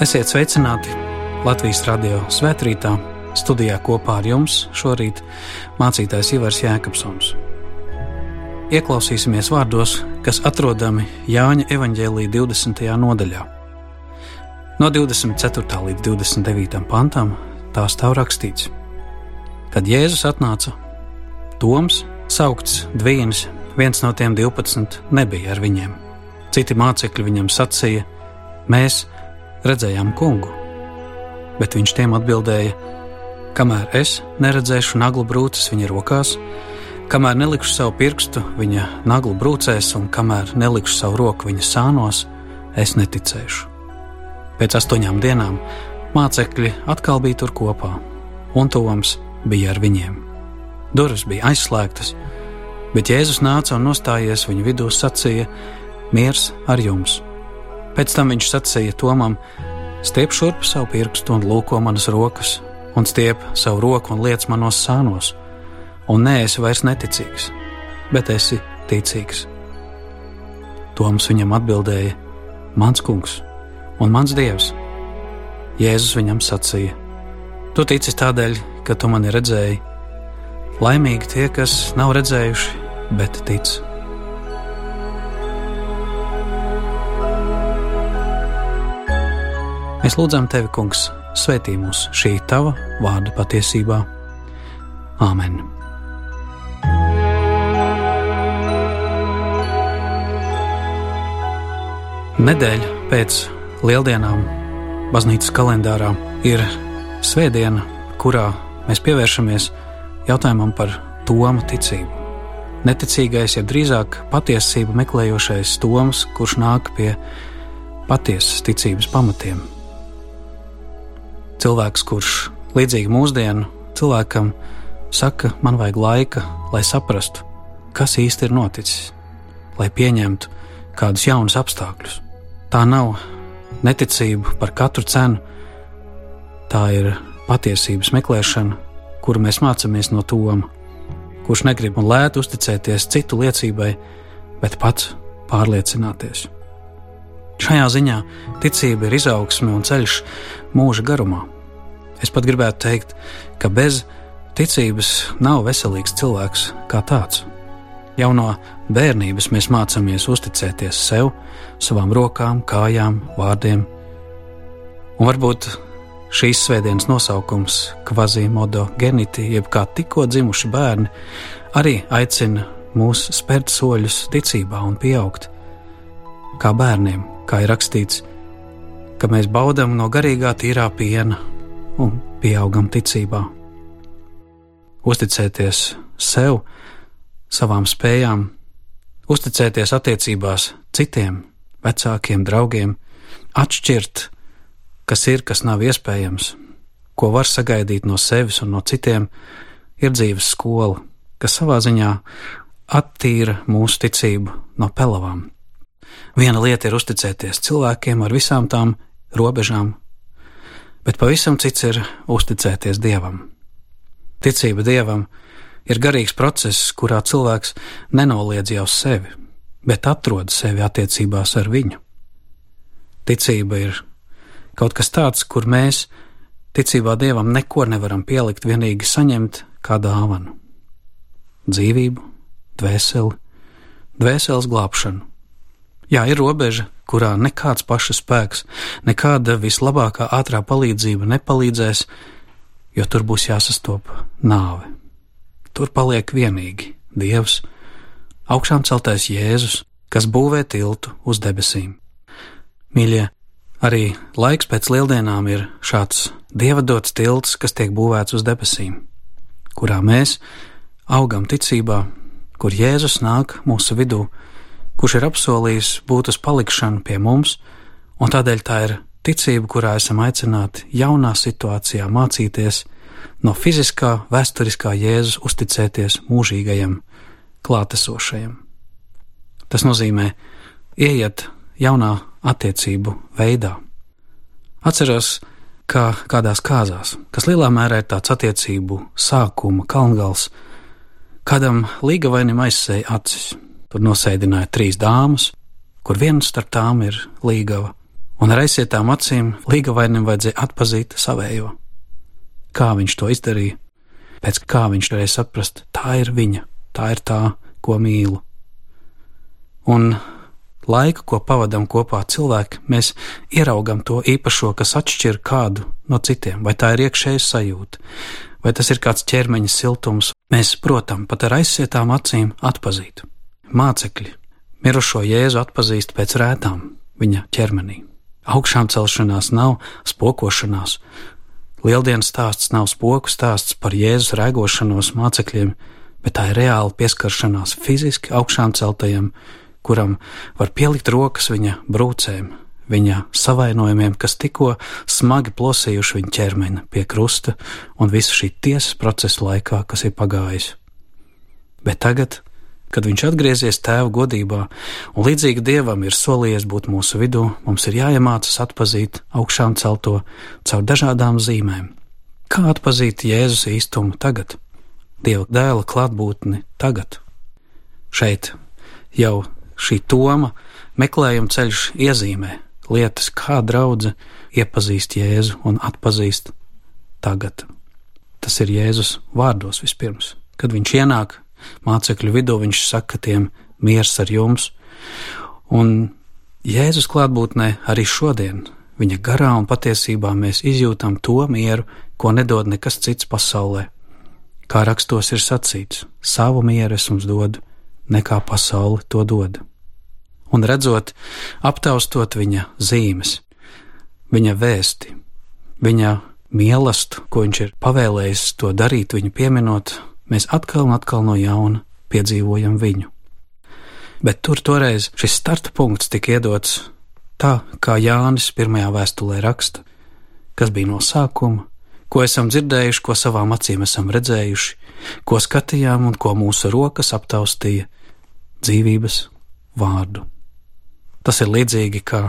Esiet sveicināti Latvijas radio svētkrītā. Studijā kopā ar jums šorīt mācītājs Ivars Jēkabsons. Ieklausīsimies vārdos, kas atrodami Jāņa evanģēlī 20. nodaļā. No 24. līdz 29. pantam tā stāv rakstīts. Kad Jēzus atnāca, Toms, saukts Dvīns, viens no tiem 12, nebija ar viņiem. Citi mācekļi viņam sacīja: Mēs redzējām kungu, bet viņš tiem atbildēja: Kamēr es neredzēšu naglu brūces viņa rokās, kamēr nelikšu savu pirkstu viņa naglu brūcēs un kamēr nelikšu savu roku viņa sānos, es neticēšu. Pēc astoņām dienām mācekļi atkal bija tur kopā, un Toms bija ar viņiem. Durvis bija aizslēgtas, bet Jēzus nāca un nostājies viņu vidū sacīja: Miers ar jums! Pēc tam viņš sacīja Tomam: Stiep šurp savu pirkstu un lūko manas rokas, un stiep savu roku un liec manos sānos, un nē, esi vairs neticīgs, bet esi ticīgs. Toms viņam atbildēja: Mans kungs un mans dievs. Jēzus viņam sacīja: Tu tici tādēļ, ka tu mani redzēji. Laimīgi tie, kas nav redzējuši, bet tic. Mēs lūdzam tevi, Kungs, svētī mūs šī tava vārda patiesībā. Āmen! Nedēļa pēc lieldienām baznīcas kalendārā ir svētdiena, kurā mēs pievēršamies jautājumam par Toma ticību. Neticīgais, ja drīzāk patiesību meklējošais Toms, kurš nāk pie patiesas ticības pamatiem cilvēks, kurš līdzīgi mūsdienu cilvēkam saka, man vajag laika, lai saprastu, kas īsti ir noticis, lai pieņemtu kādus jaunus apstākļus. Tā nav neticība par katru cenu, tā ir patiesības meklēšana, kuru mēs mācāmies no Toma, kurš negrib un lēti uzticēties citu liecībai, bet pats pārliecināties. Šajā ziņā ticība ir izaugsme un ceļš mūža garumā. Es pat gribētu teikt, ka bez ticības nav veselīgs cilvēks kā tāds. Jau no bērnības mēs mācāmies uzticēties sev, savām rokām, kājām, vārdiem. Un varbūt šīs svētdienas nosaukums, kvazimodo geniti, jeb kā tikko dzimuši bērni, arī aicina mūs spērt soļus ticībā un pieaugt. Kā bērniem, kā ir rakstīts, ka mēs baudām no garīgā tīrā piena un pieaugam ticībā. Uzticēties sev, savām spējām, uzticēties attiecībās citiem, vecākiem, draugiem, atšķirt, kas ir, kas nav iespējams, ko var sagaidīt no sevis un no citiem, ir dzīves skola, kas savā ziņā attīra mūsu ticību no pelavām. Viena lieta ir uzticēties cilvēkiem ar visām tām robežām, bet pavisam cits ir uzticēties Dievam. Ticība Dievam ir garīgs process, kurā cilvēks nenoliedz jau sevi, bet atrod sevi attiecībās ar viņu. Ticība ir kaut kas tāds, kur mēs ticībā Dievam neko nevaram pielikt, vienīgi saņemt kā dāvanu - dzīvību, dvēseli, dvēseles glābšanu. Jā, ir robeža, kurā nekāds paša spēks, nekāda vislabākā ātrā palīdzība nepalīdzēs, jo tur būs jāsastop nāve. Tur paliek vienīgi Dievs, augšām celtais Jēzus, kas būvē tiltu uz debesīm. Mīļie, arī laiks pēc lieldienām ir šāds dieva dots tilts, kas tiek būvēts uz debesīm, kurā mēs augam ticībā, kur Jēzus nāk mūsu vidū kurš ir apsolījis būt uz palikšanu pie mums, un tādēļ tā ir ticība, kurā esam aicināti jaunā situācijā mācīties no fiziskā, vēsturiskā Jēzus uzticēties mūžīgajam, klātesošajam. Tas nozīmē ieiet jaunā attiecību veidā. Atceros, kā kādās kāzās, kas lielā mērā ir tāds attiecību sākuma kalngals, kādam līgavainim aizsēja acis Tur nosēdināja trīs dāmas, kur viena starp tām ir līgava, un ar aizsietām acīm līgavainim vajadzēja atpazīt savējo. Kā viņš to izdarīja? Pēc kā viņš varēja saprast, tā ir viņa, tā ir tā, ko mīlu. Un laiku, ko pavadām kopā cilvēki, mēs ieraugam to īpašo, kas atšķir kādu no citiem, vai tā ir iekšēja sajūta, vai tas ir kāds ķermeņa siltums. Mēs, protams, pat ar aizsietām acīm atpazīt. Mācekļi mirušo Jēzu atpazīst pēc rētām viņa ķermenī. Augšām celšanās nav spokošanās. Lieldienas stāsts nav spoku stāsts par Jēzus rēgošanos mācekļiem, bet tā ir reāla pieskaršanās fiziski augšām celtajam, kuram var pielikt rokas viņa brūcēm, viņa savainojumiem, kas tikko smagi plosījuši viņa ķermeni pie krusta un visu šī tiesas procesa laikā, kas ir pagājis. Bet tagad Kad viņš atgriezies tēva godībā un līdzīgi dievam ir solījies būt mūsu vidū, mums ir jāiemācās atpazīt augšām celto caur dažādām zīmēm. Kā atpazīt Jēzus īstumu tagad, Dieva dēla klātbūtni tagad? Šeit jau šī toma meklējuma ceļš iezīmē lietas, kā draudzene iepazīst Jēzu un atpazīst tagad. Tas ir Jēzus vārdos vispirms, kad viņš ienāk mācekļu vidū viņš saka tiem miers ar jums. Un Jēzus klātbūtnē arī šodien, viņa garā un patiesībā mēs izjūtam to mieru, ko nedod nekas cits pasaulē. Kā rakstos ir sacīts, savu mieru es jums dodu, nekā pasaule to dod. Un redzot, aptaustot viņa zīmes, viņa vēsti, viņa mīlestību, ko viņš ir pavēlējis to darīt, viņu pieminot, mēs atkal un atkal no jauna piedzīvojam viņu. Bet tur toreiz šis starta punkts tika iedots tā, kā Jānis pirmajā vēstulē raksta, kas bija no sākuma, ko esam dzirdējuši, ko savām acīm esam redzējuši, ko skatījām un ko mūsu rokas aptaustīja dzīvības vārdu. Tas ir līdzīgi kā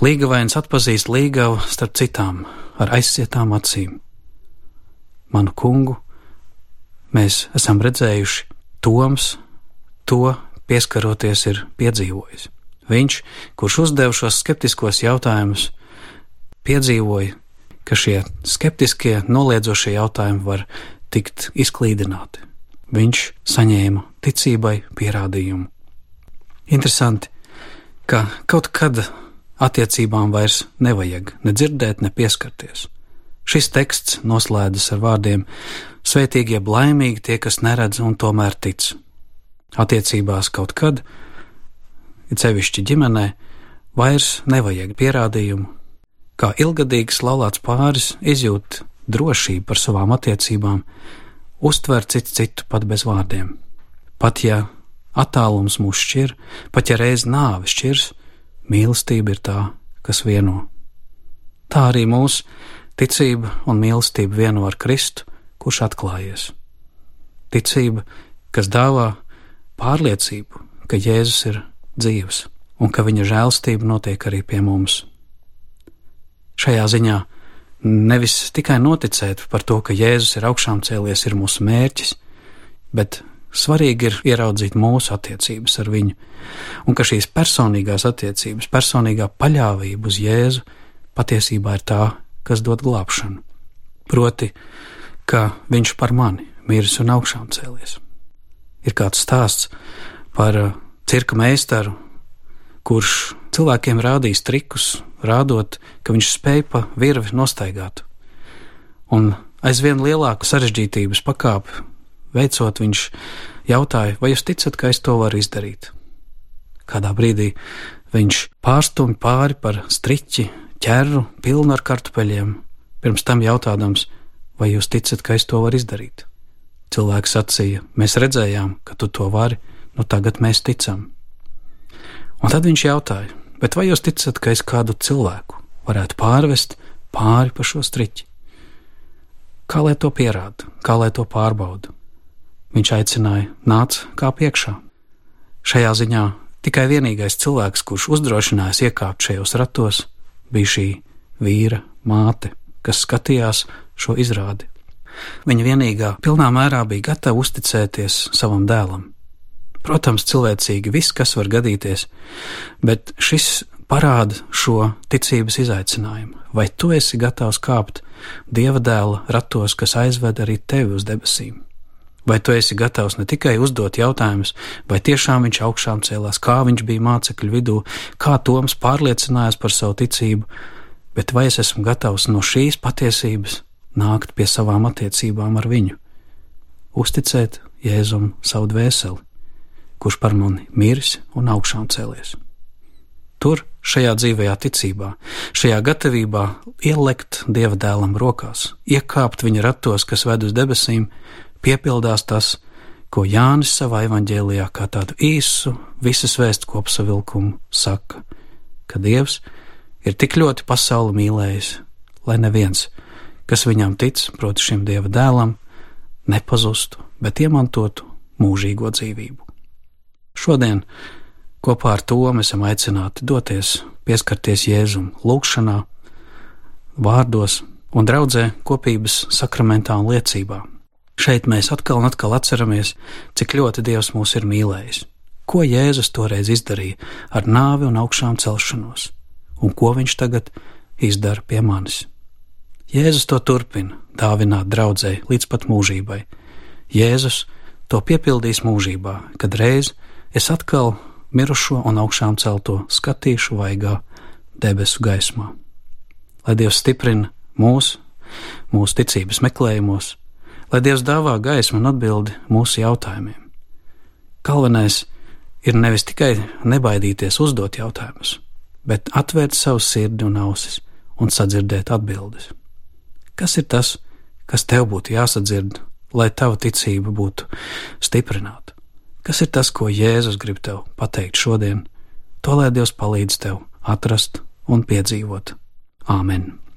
līgavains atpazīst līgavu starp citām ar aizsietām acīm. Manu kungu mēs esam redzējuši, Toms to pieskaroties ir piedzīvojis. Viņš, kurš uzdeva šos skeptiskos jautājumus, piedzīvoja, ka šie skeptiskie, noliedzošie jautājumi var tikt izklīdināti. Viņš saņēma ticībai pierādījumu. Interesanti, ka kaut kad attiecībām vairs nevajag ne dzirdēt, ne pieskarties. Šis teksts noslēdzas ar vārdiem: Svētīgie laimīgi tie, kas neredz un tomēr tic. Attiecībās kaut kad, it sevišķi ģimenē, vairs nevajag pierādījumu, kā ilgadīgs laulāts pāris izjūt drošību par savām attiecībām, uztver citu citu pat bez vārdiem. Pat ja attālums mūs šķir, pat ja reiz nāve šķirs, mīlestība ir tā, kas vieno. Tā arī mūsu Ticība un mīlestība vieno ar Kristu, kurš atklājies. Ticība, kas dāvā pārliecību, ka Jēzus ir dzīves un ka viņa žēlstība notiek arī pie mums. Šajā ziņā nevis tikai noticēt par to, ka Jēzus ir augšām cēlies, ir mūsu mērķis, bet svarīgi ir ieraudzīt mūsu attiecības ar viņu, un ka šīs personīgās attiecības, personīgā paļāvība uz Jēzu patiesībā ir tā, kas dod glābšanu. Proti, ka viņš par mani miris un augšām cēlies. Ir kāds stāsts par uh, cirka meistaru, kurš cilvēkiem rādīs trikus, rādot, ka viņš spēj pa virvi nostaigāt. Un aizvien lielāku sarežģītības pakāpi veicot, viņš jautāja, vai jūs ticat, ka es to varu izdarīt? Kādā brīdī viņš pārstumj pāri par striķi ķerru pilnu ar kartupeļiem, pirms tam jautādams, vai jūs ticat, ka es to varu izdarīt? Cilvēks sacīja, mēs redzējām, ka tu to vari, nu tagad mēs ticam. Un tad viņš jautāja, bet vai jūs ticat, ka es kādu cilvēku varētu pārvest pāri pa šo striķi? Kā lai to pierāda, kā lai to pārbauda? Viņš aicināja, nāc kā priekšā. Šajā ziņā tikai vienīgais cilvēks, kurš uzdrošinājās iekāpt šajos ratos, bija šī vīra māte, kas skatījās šo izrādi. Viņa vienīgā pilnā mērā bija gatava uzticēties savam dēlam. Protams, cilvēcīgi viss, kas var gadīties, bet šis parāda šo ticības izaicinājumu. Vai tu esi gatavs kāpt dieva dēla ratos, kas aizved arī tevi uz debesīm? Vai tu esi gatavs ne tikai uzdot jautājumus, vai tiešām viņš augšām cēlās, kā viņš bija mācekļu vidū, kā Toms pārliecinājās par savu ticību, bet vai es esmu gatavs no šīs patiesības nākt pie savām attiecībām ar viņu, uzticēt Jēzum savu dvēseli, kurš par mani miris un augšām cēlies. Tur, šajā dzīvajā ticībā, šajā gatavībā ielikt dieva dēlam rokās, iekāpt viņa ratos, kas ved uz debesīm, piepildās tas, ko Jānis savā evaņģēlijā kā tādu īsu visas vēstu kopsavilkumu saka, ka Dievs ir tik ļoti pasauli mīlējis, lai neviens, kas viņam tic, proti šim Dieva dēlam, nepazustu, bet iemantotu mūžīgo dzīvību. Šodien kopā ar to mēs esam aicināti doties, pieskarties Jēzum lūgšanā, vārdos un draudzē kopības sakramentā un liecībā Šeit mēs atkal un atkal atceramies, cik ļoti Dievs mūs ir mīlējis. Ko Jēzus toreiz izdarīja ar nāvi un augšām celšanos, un ko viņš tagad izdara pie manis. Jēzus to turpina dāvināt draudzē līdz pat mūžībai. Jēzus to piepildīs mūžībā, kad reiz es atkal mirušo un augšām celto skatīšu vaigā debesu gaismā. Lai Dievs stiprina mūs, mūsu ticības meklējumos, lai Dievs dāvā gaismu un atbildi mūsu jautājumiem. Galvenais ir nevis tikai nebaidīties uzdot jautājumus, bet atvērt savu sirdi un ausis un sadzirdēt atbildes. Kas ir tas, kas tev būtu jāsadzird, lai tava ticība būtu stiprināta? Kas ir tas, ko Jēzus grib tev pateikt šodien? To lai Dievs palīdz tev atrast un piedzīvot. Āmen!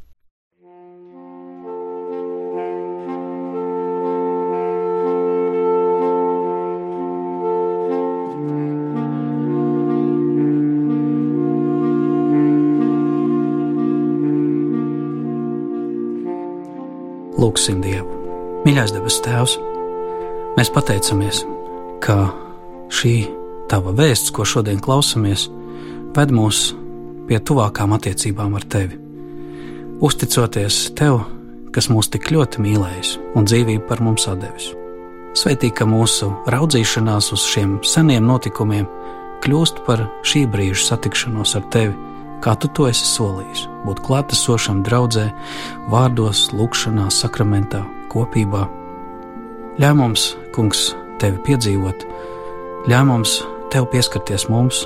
Mīļais debes Tēvs, mēs pateicamies, ka šī tava vēsts, ko šodien klausamies, ved mūs pie tuvākām attiecībām ar tevi. Uzticoties tev, kas mūs tik ļoti mīlējis un dzīvību par mums devis. Sveitī, ka mūsu raudzīšanās uz šiem seniem notikumiem kļūst par šī brīža satikšanos ar tevi kā tu to esi solījis, būt klātesošam draudzē, vārdos, lūgšanā, sakramentā, kopībā. Ļauj mums, Kungs, tevi piedzīvot, ļauj mums tev pieskarties mums,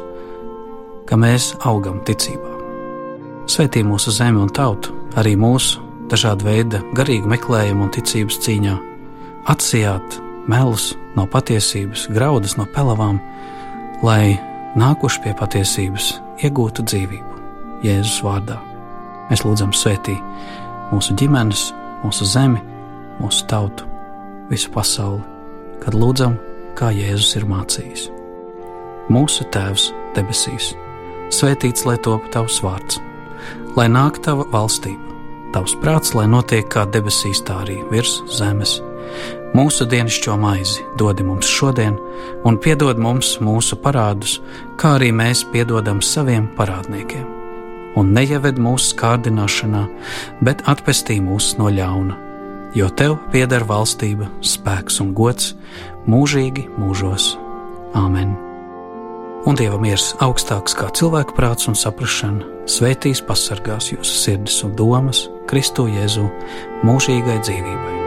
ka mēs augam ticībā. Svētī mūsu zemi un tautu, arī mūsu dažādu veidu garīgu meklējumu un ticības cīņā, atsijāt melus no patiesības, graudus no pelavām, lai nākuši pie patiesības iegūtu dzīvību. Jēzus vārdā. Mēs lūdzam svētī mūsu ģimenes, mūsu zemi, mūsu tautu, visu pasauli, kad lūdzam, kā Jēzus ir mācījis. Mūsu Tēvs debesīs, svētīts lai top tavs vārds, lai nāk tava valstība, tavs prāts, lai notiek kā debesīs, tā arī virs zemes. Mūsu dienascho maizi dod mums šodien, un piedod mums mūsu parādus, kā arī mēs piedodam saviem parādniekiem un neieved mūsu kārdināšanā, bet atpestī mūs no ļauna. Jo tev pieder valstība, spēks un gods mūžīgi mūžos. Āmen! Un Dieva miers augstāks kā cilvēka prāts un saprāšana, svētīs pasargās jūsu sirdis un domas Kristu Jēzu mūžīgai dzīvībai.